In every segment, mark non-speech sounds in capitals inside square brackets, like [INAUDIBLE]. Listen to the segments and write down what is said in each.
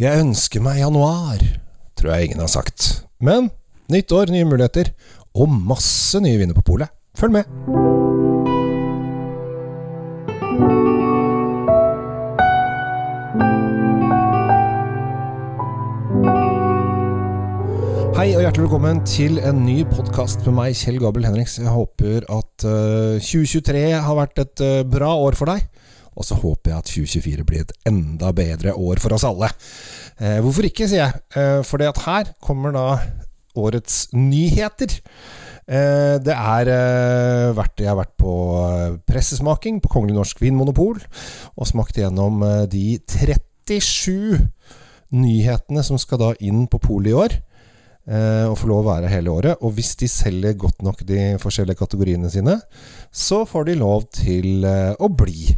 Jeg ønsker meg januar, tror jeg ingen har sagt. Men nytt år, nye muligheter, og masse nye viner på polet. Følg med! Hei og hjertelig velkommen til en ny podkast med meg, Kjell Gabel Henriks. Jeg håper at uh, 2023 har vært et uh, bra år for deg. Og så håper jeg at 2024 blir et enda bedre år for oss alle. Eh, hvorfor ikke, sier jeg. Uh, fordi at her kommer da årets nyheter. Det er vært, Jeg har vært på pressesmaking på Kongelig Norsk Vinmonopol og smakt gjennom de 37 nyhetene som skal da inn på polet i år og får lov å være hele året. Og hvis de selger godt nok de forskjellige kategoriene sine, så får de lov til å bli.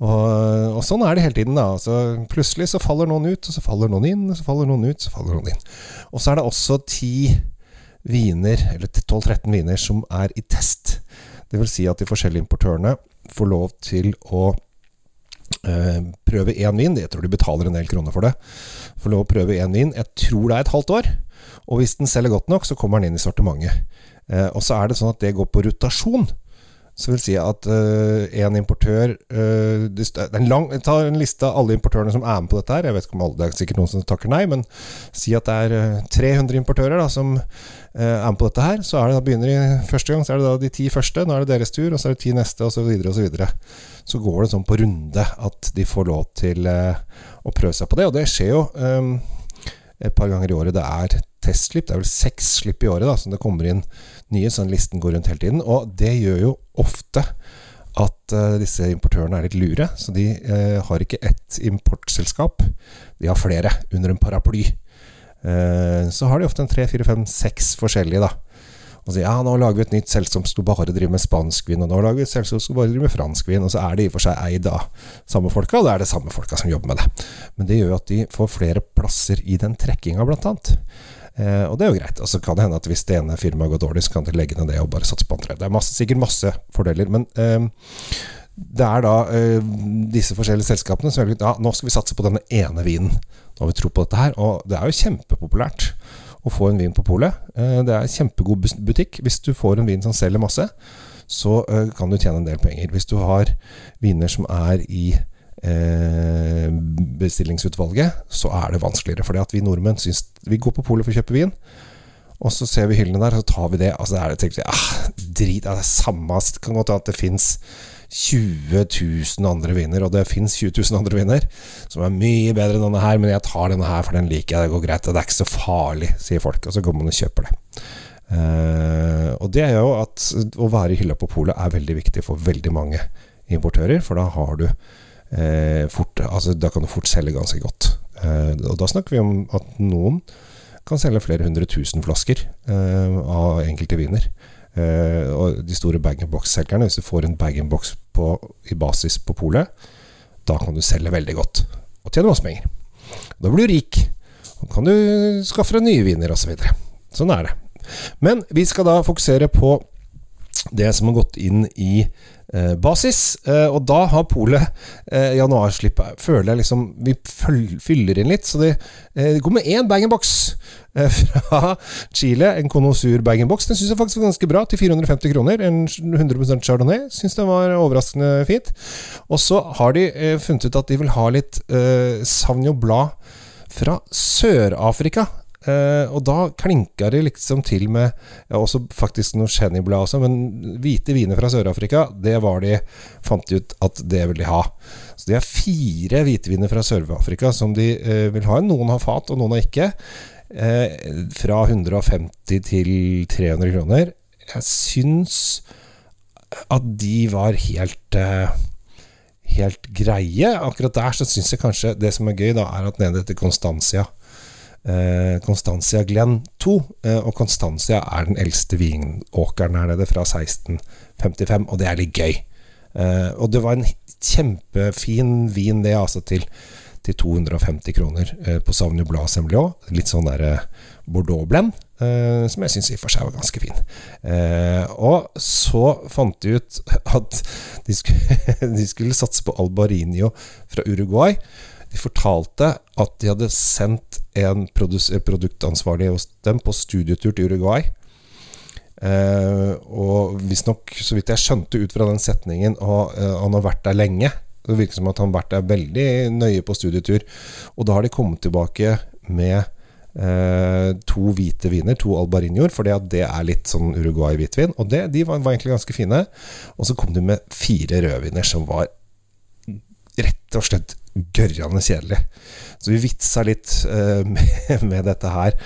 Og, og sånn er det hele tiden. da altså, Plutselig så faller noen ut, og så faller noen inn, og så faller noen ut, så faller noen inn. Og så er det også ti viner, eller 12-13 viner, som er i test. Det vil si at de forskjellige importørene får lov til å eh, prøve én vin. Jeg tror de betaler en del kroner for det. Får lov å prøve én vin. Jeg tror det er et halvt år. Og hvis den selger godt nok, så kommer den inn i sortimentet. Eh, og så er det sånn at det går på rotasjon. Så vil si at uh, en importør det er en lang, Jeg tar en liste av alle importørene som er med på dette. her Jeg vet ikke om alle, Det er sikkert noen som takker nei, men si at det er 300 importører da, som er med på dette her. Så er det da begynner i første gang, så er det da de ti første. Nå er det deres tur, og så er det ti neste, og så videre og så videre. Så går det sånn på runde at de får lov til å prøve seg på det. Og det skjer jo um, et par ganger i året. Det er testslipp. Det er vel seks slipp i året da, som det kommer inn nye, så den listen går rundt hele tiden. Og det gjør jo ofte at uh, disse importørene er litt lure. Så de uh, har ikke ett importselskap, de har flere under en paraply. Uh, så har de ofte en tre, fire, fem, seks forskjellige, da. Og sier ja, nå lager vi et nytt selskap som bare drive med spansk vin, og nå lager vi et selskap som bare drive med fransk vin, og så er det i og for seg eid av samme folka, og det er det samme folka som jobber med det. Men det gjør jo at de får flere plasser i den trekkinga, blant annet. Eh, og det er jo greit. Og så kan det hende at hvis det ene firmaet går dårlig, så kan de legge ned det og bare satse på andre. Det er masse, sikkert masse fordeler. Men eh, det er da eh, disse forskjellige selskapene som velger ja, nå skal vi satse på denne ene vinen. Nå har vi tro på dette her. Og det er jo kjempepopulært å få en vin på polet. Eh, det er kjempegod butikk. Hvis du får en vin som selger masse, så eh, kan du tjene en del penger. Hvis du har viner som er i eh, bestillingsutvalget, så er det vanskeligere. Fordi at vi nordmenn syns Vi går på polet for å kjøpe vin, og så ser vi hyllene der, så tar vi det. Altså, det er det, ah, drit, det er samme Det kan godt hende at det fins 20 000 andre viner, og det fins 20 000 andre viner som er mye bedre enn denne her, men jeg tar denne her, for den liker jeg, det går greit, det er ikke så farlig, sier folk, og så går man og kjøper det. Uh, og det er jo at å være i hylla på polet er veldig viktig for veldig mange importører, for da har du uh, fort Altså, da kan du fort selge ganske godt. Eh, og da snakker vi om at noen kan selge flere hundre tusen flasker av enkelte viner. Uh, og de store bag-in-box-selgerne, hvis du får en bag-in-box i basis på polet, da kan du selge veldig godt og tjene masse penger. Da blir du rik. Da kan du skaffe deg nye viner osv. Så sånn er det. Men vi skal da fokusere på det som har gått inn i eh, basis. Eh, og da har polet eh, januarslippet Føler jeg liksom Vi fyller inn litt. Så det, eh, det kommer én bag-in-box eh, [LAUGHS] fra Chile. En Conosur bag-in-box. Den syns jeg faktisk var ganske bra, til 450 kroner. En 100% chardonnay. Syns den var overraskende fint. Og så har de eh, funnet ut at de vil ha litt eh, Sauvignon Blad fra Sør-Afrika. Uh, og da klinka det liksom til med ja, også faktisk noe Chenieblad også, men hvite viner fra Sør-Afrika, det var de Fant de ut at det vil de ha. Så de har fire hviteviner fra Sør-Afrika som de uh, vil ha. Noen har fat, og noen har ikke. Uh, fra 150 til 300 kroner. Jeg syns at de var helt Helt greie. Akkurat der så syns jeg kanskje det som er gøy, da, er at nede etter Constancia Eh, Constancia Glenn 2. Eh, og Constancia er den eldste vinåkeren her nede, fra 1655, og det er litt gøy. Eh, og det var en kjempefin vin, det, altså, til, til 250 kroner på Sauvignon Blad Semblion. Litt sånn der Bordeaux-blend. Som jeg syns i og for seg var ganske fin. Og så fant de ut [LAUGHS] at de skulle, [LAUGHS] de skulle satse på Albarinio fra Uruguay. De fortalte at de hadde sendt en produktansvarlig hos dem på studietur til Uruguay. Eh, og visstnok, så vidt jeg skjønte ut fra den setningen, og eh, han har vært der lenge. Det virker som at han har vært der veldig nøye på studietur. Og da har de kommet tilbake med eh, to hvite viner, to albarinoer, for det er litt sånn Uruguay-hvitvin. Og det, de var, var, egentlig ganske fine. Og så kom de med fire rødviner som var rett og slett gørrende kjedelig. Så vi vitsa litt uh, [LAUGHS] med, med, dette her.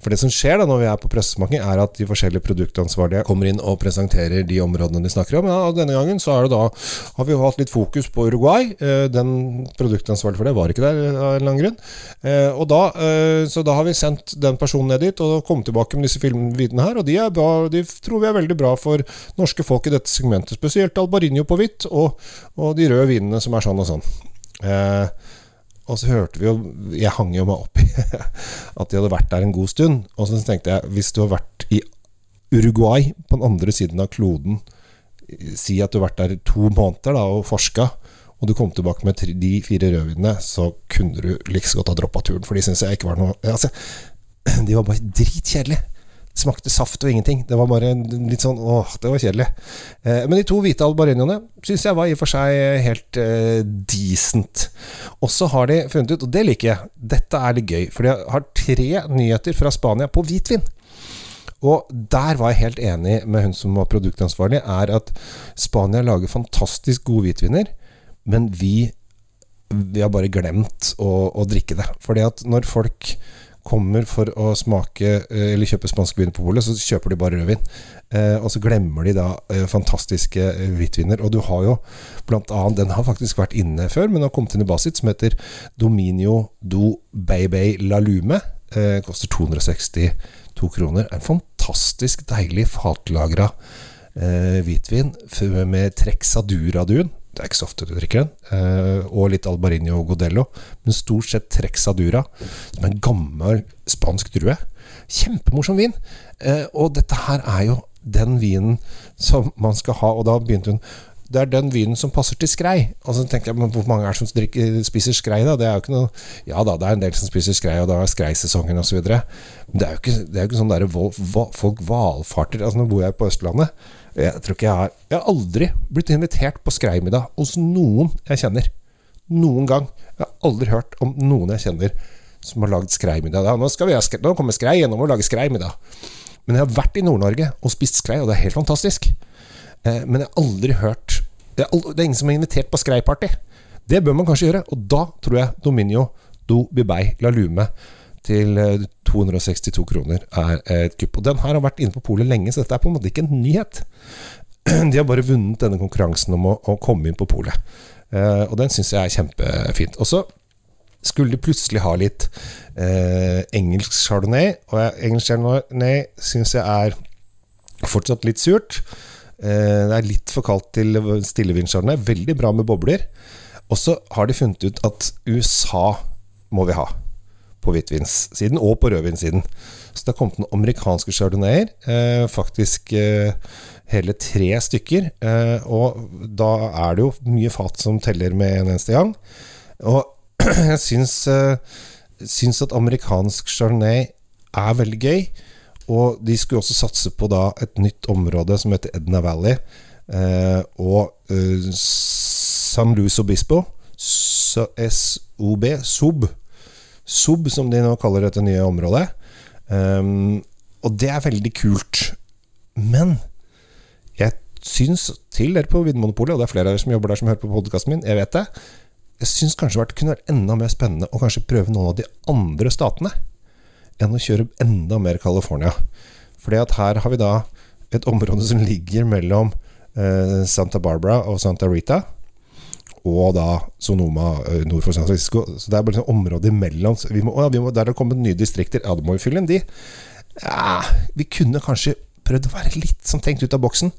For det som skjer da når vi er på pressesmaking, er at de forskjellige produktansvarlige kommer inn og presenterer de områdene de snakker om. Ja, denne gangen så da har vi jo hatt litt fokus på Uruguay. Eh, den produktansvarlige for det var ikke der av en eller annen grunn. Eh, og da, eh, så da har vi sendt den personen ned dit og kommet tilbake med disse filmvidene her. Og de, bra, de tror vi er veldig bra for norske folk i dette segmentet. Spesielt Albarinho på hvitt og, og de røde vinene som er sånn og sånn. Eh, og så hørte vi jo Jeg hang jo meg opp i [LAUGHS] at de hadde vært der en god stund. Og så tenkte jeg, hvis du har vært i Uruguay, på den andre siden av kloden Si at du har vært der to måneder da, og forska, og du kom tilbake med de fire rødvinene, så kunne du like godt ha droppa turen, for de syns jeg ikke var noe altså, [CLEARS THROAT] De var bare dritkjedelige smakte saft og ingenting. Det var bare litt sånn Åh, det var kjedelig. Eh, men de to hvite albareniene syns jeg var i og for seg helt eh, decent. Og så har de funnet ut, og det liker jeg, dette er litt gøy, for de har tre nyheter fra Spania på hvitvin. Og der var jeg helt enig med hun som var produktansvarlig, er at Spania lager fantastisk gode hvitviner, men vi, vi har bare glemt å, å drikke det. Fordi at når folk kommer for å smake eh, eller kjøpe spansk vin på polet, så kjøper de bare rødvin. Eh, og så glemmer de da eh, fantastiske hvitviner. Og du har jo blant annet Den har faktisk vært inne før, men har kommet inn i basit, som heter Dominio do Beibei la Lume. Koster 262 kroner. En fantastisk deilig fatlagra hvitvin med Trexadura-duen. Det er ikke så ofte du drikker den. Eh, og litt Albarinio Godello. Men stort sett Trexadura, som er en gammel spansk drue. Kjempemorsom vin. Eh, og dette her er jo den vinen som man skal ha. Og da begynte hun det er den vinen som passer til skrei. Og så tenker jeg, men Hvor mange er det som drikker, spiser skrei, da? Det er jo ikke noe Ja da, det er en del som spiser skrei, og da er skreisesongen osv. Men det er jo ikke, det er jo ikke sånn der folk valfarter. Altså Nå bor jeg på Østlandet. Jeg tror ikke jeg har Jeg har aldri blitt invitert på skreimiddag hos noen jeg kjenner. Noen gang. Jeg har aldri hørt om noen jeg kjenner som har lagd skreimiddag. Nå, skal vi, nå kommer skrei gjennom å lage skreimiddag. Men jeg har vært i Nord-Norge og spist skrei, og det er helt fantastisk. Eh, men jeg har aldri hørt Det er, ingen som har invitert på skreiparty. Det bør man kanskje gjøre, og da tror jeg Dominio do Bibei la lume til 262 eh, kroner er et kupp. Og den her har vært inne på polet lenge, så dette er på en måte ikke en nyhet. [CLEARS THROAT] De har bare vunnet denne konkurransen om å, å komme inn på polet. Eh, og den syns jeg er kjempefint. Og så skulle de plutselig ha litt eh, engelsk chardonnay, og engelsk chardonnay syns jeg er fortsatt litt surt. Eh, det er litt for kaldt til stillevin-chardonnay. Veldig bra med bobler. Og så har de funnet ut at USA må vi ha på hvitvinssiden og på rødvinssiden. Så det har kommet noen amerikanske chardonnayer, eh, faktisk eh, hele tre stykker. Eh, og da er det jo mye fat som teller med en eneste gang. Og [CLEARS THROAT] jeg syns, eh, syns at amerikansk chardonnay er veldig gøy. Og de skulle også satse på da et nytt område som heter Edna Valley. Eh, og eh, San Luis Obispo, SOB, SOB, SOB, som de nå kaller dette nye området. Um, og det er veldig kult. Men jeg syns til dere på Vinmonopolet, og det er flere av dere som jobber der som hører på podkasten min, jeg vet det. Jeg syns kanskje det kunne vært enda mer spennende å kanskje prøve noen av de andre statene enn å kjøre enda mer California. Fordi at her har vi da et område som ligger mellom eh, Santa Barbara og Santa Rita og da Sonoma eh, nord for San Francisco. Så det er bare sånn område imellom. Vi må, vi må, der det kommet nye distrikter. Ja, da må vi fylle inn de. Ja, vi kunne kanskje prøvd å være litt sånn tenkt ut av boksen.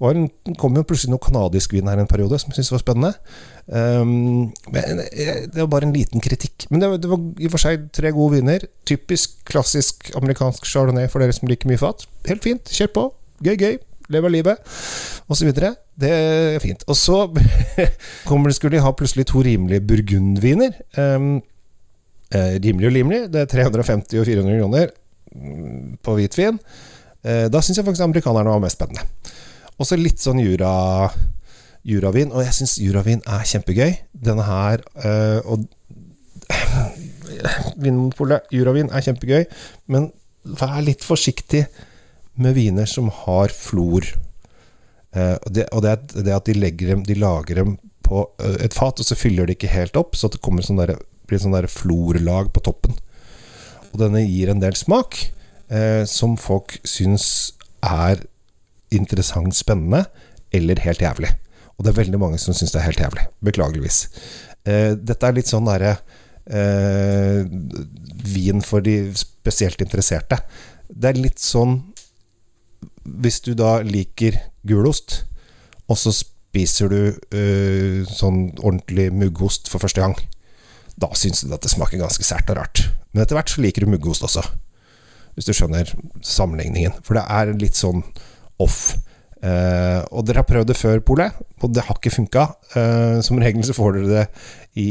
Det kom jo plutselig noe canadisk vin her en periode som jeg syntes var spennende. Um, men eh, Det var bare en liten kritikk. Men det var, det var i og for seg tre gode viner. Typisk klassisk amerikansk chardonnay for dere som liker mye fat. Helt fint. Kjør på. Gøy, gøy. Lever livet, osv. Det er fint. Og så [LAUGHS] skulle de ha plutselig to rimelige burgundviner. Um, eh, rimelig og rimelig. Det er 350 og 400 kroner mm, på hvitvin. Eh, da syns jeg faktisk amerikanerne var mest spennende. Og så litt sånn jura, juravin. Og jeg syns juravin er kjempegøy. Denne her øh, Og [CLEARS THROAT] Vinmonopolet, juravin er kjempegøy, men vær litt forsiktig med viner som har flor. Eh, og, det, og det, det, at de, dem, de lager dem på uh, et fat, og så fyller de ikke helt opp, så det kommer sånn der, blir sånn der florlag på toppen. Og denne gir en del smak eh, som folk syns er interessant, spennende, eller helt jævlig. Og det er veldig mange som syns det er helt jævlig. Beklageligvis. dette er litt sånn derre eh, vin for de spesielt interesserte. Det er litt sånn Hvis du da liker gulost, og så spiser du eh, sånn ordentlig muggost for første gang, da syns du at det smaker ganske sært og rart. Men etter hvert så liker du muggost også, hvis du skjønner sammenligningen. For det er litt sånn off. Uh, og dere har prøvd det før, Polet, og det har ikke funka. Uh, som regel så får dere det i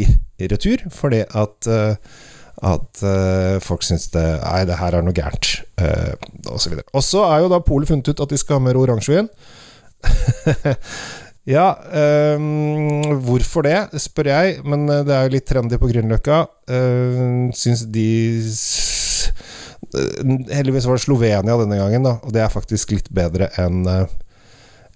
retur, fordi at, uh, at folk syns det Nei, det her er noe gærent, uh, osv. Og så er jo da Polet funnet ut at de skal ha mer oransjevin. [LAUGHS] ja, um, hvorfor det, spør jeg, men det er jo litt trendy på Grünerløkka. Uh, syns de Heldigvis var det Slovenia denne gangen, da, og det er faktisk litt bedre enn uh,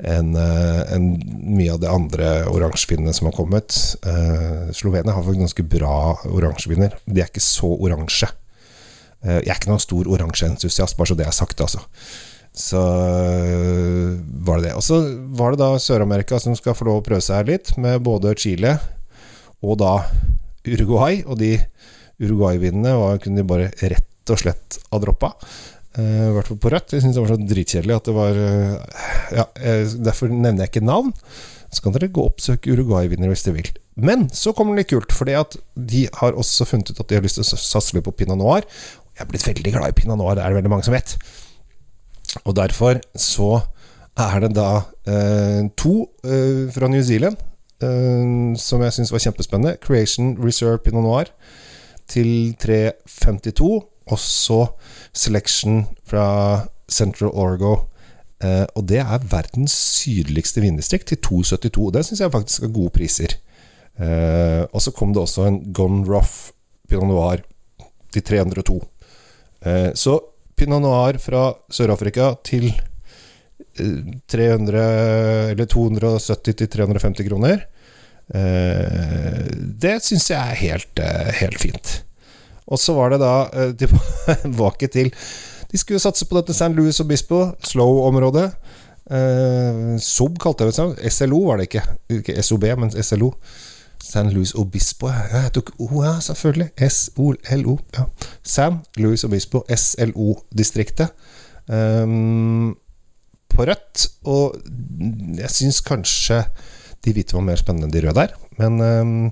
enn eh, en mye av de andre oransjevinene som har kommet. Uh, Slovenia har faktisk ganske bra oransjeviner. De er ikke så oransje. Uh, jeg er ikke noen stor oransjeentusiast, bare så det er sagt, altså. Så var det det. Og så var det da Sør-Amerika som skal få lov å prøve seg her litt, med både Chile og da Uruguay. Og de Uruguay-vinene kunne de bare rett og slett ha droppa. Uh, I hvert fall på rødt. Jeg syns det var så dritkjedelig at det var uh, Ja, derfor nevner jeg ikke navn. Så kan dere gå og oppsøke Uruguay-vinnere hvis dere vil. Men så kommer det litt kult, fordi de har også funnet ut at de har lyst til å satse litt på pinot noir. Jeg er blitt veldig glad i pinot noir, det er det veldig mange som vet. Og derfor så er det da uh, to fra New Zealand som jeg syns var kjempespennende. Creation Reserve Pinot Noir til 352. Og så Selection fra Central Orgo. Eh, og det er verdens sydligste vindistrikt, til 2,72. Det syns jeg faktisk er gode priser. Eh, og så kom det også en Gone Rough Pinot Noir til 302. Eh, så Pinot Noir fra Sør-Afrika til 300 eh, Eller 270 til 350 kroner. Eh, det syns jeg er helt, eh, helt fint. Og så var det da eh, [LAUGHS] tilbake til De skulle satse på dette San Louis Obispo, slow-området. Eh, SOB kalte jeg det. SLO var det ikke. Ikke SOB, men SLO. San Louis Obispo. Jeg tok O, ja, selvfølgelig. S-O-L-O. Ja. San Louis Obispo, SLO-distriktet. Um, på rødt. Og jeg syns kanskje de hvite var mer spennende enn de røde der. Men um,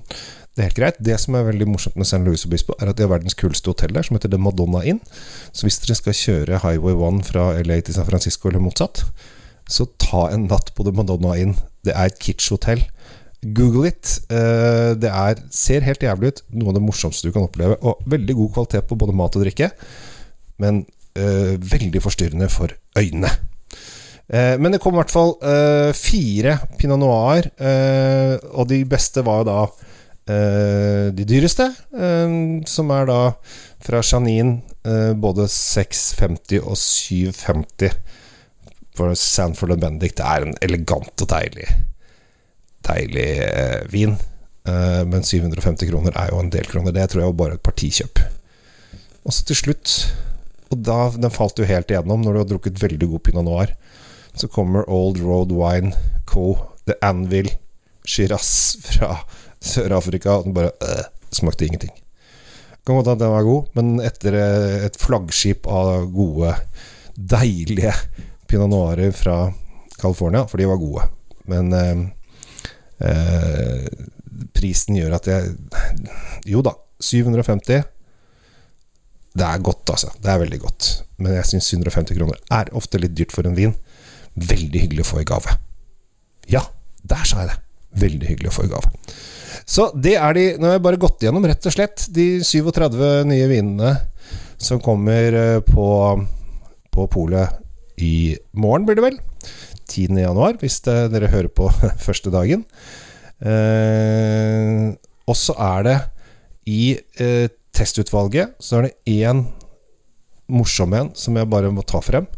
det er helt greit. Det som er veldig morsomt med San Luis Obispo, er at de har verdens kuleste hotell der, som heter The Madonna Inn. Så hvis dere skal kjøre Highway 1 fra LA til San Francisco, eller motsatt, så ta en natt på The Madonna Inn. Det er et kitsch-hotell. Google it. Eh, det er, ser helt jævlig ut. Noe av det morsomste du kan oppleve. Og veldig god kvalitet på både mat og drikke. Men uh, veldig forstyrrende for øynene. Uh, men det kom i hvert fall uh, fire pinot noir, og de beste var jo da de dyreste, uh, som er da fra Janin uh, både 650 og 750 for Sanford Bendik. Det er en elegant og deilig Deilig vin. men 750 kroner er jo en del kroner. Det tror jeg var bare et partikjøp. Og så til slutt, og da den falt jo helt igjennom når du har drukket veldig god pinot noir, så kommer Old Road Wine Co. The Anvil Shiraz fra Sør-Afrika. og Den bare øh, smakte ingenting. Kan godt at den var god, men etter eh, et flaggskip av gode, deilige pinot noirer fra California, for de var gode. Men øh, øh, prisen gjør at jeg Jo da, 750 Det er godt, altså. Det er veldig godt. Men jeg syns 750 kroner er ofte litt dyrt for en vin. veldig hyggelig å få i gave. Ja, der sa jeg det. Veldig hyggelig å få i gave. Så det er de Nå har jeg bare gått igjennom rett og slett de 37 nye vinene som kommer eh, på, på polet i morgen, blir det vel. 10. januar, hvis det, dere hører på [LAUGHS] første dagen. Eh, og så er det i eh, testutvalget så er det én morsom en som jeg bare må ta frem.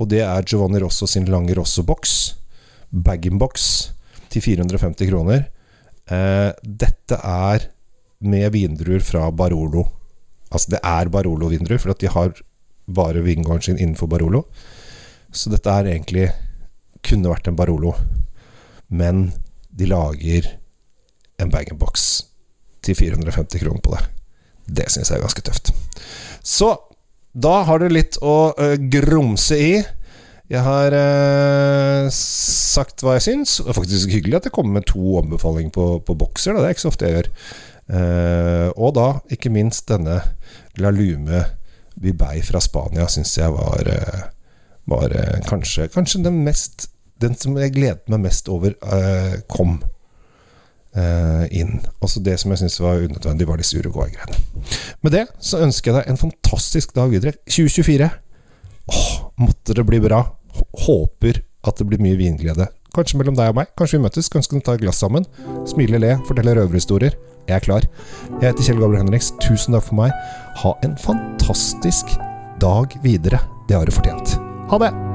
Og det er Giovanni Rosso sin Lange Rosso-boks. Bag-in-box til 450 kroner. Eh, dette er med vindruer fra Barolo. Altså, det er Barolo-vindruer, for de har bare vingården sin innenfor Barolo. Så dette er egentlig kunne vært en Barolo, men de lager en bag-in-box til 450 kroner på det. Det syns jeg er ganske tøft. Så da har du litt å uh, grumse i. Jeg har eh, sagt hva jeg syns. Det er faktisk hyggelig at jeg kommer med to anbefalinger på, på bokser. Da. Det er ikke så ofte jeg gjør. Eh, og da ikke minst denne La Lume Bibei fra Spania syns jeg var, var kanskje, kanskje den mest Den som jeg gledet meg mest over, kom inn. Også det som jeg syns var unødvendig, var disse Uruguay-greiene. Med det så ønsker jeg deg en fantastisk dag videre. 2024. Åh, måtte det bli bra. Håper at det blir mye vinglede. Kanskje mellom deg og meg. Kanskje vi møtes. Kanskje vi kan ta et glass sammen. Smile, le, fortelle røverhistorier. Jeg er klar. Jeg heter Kjell Gabriel Henriks. Tusen takk for meg. Ha en fantastisk dag videre. Det har du fortjent. Ha det!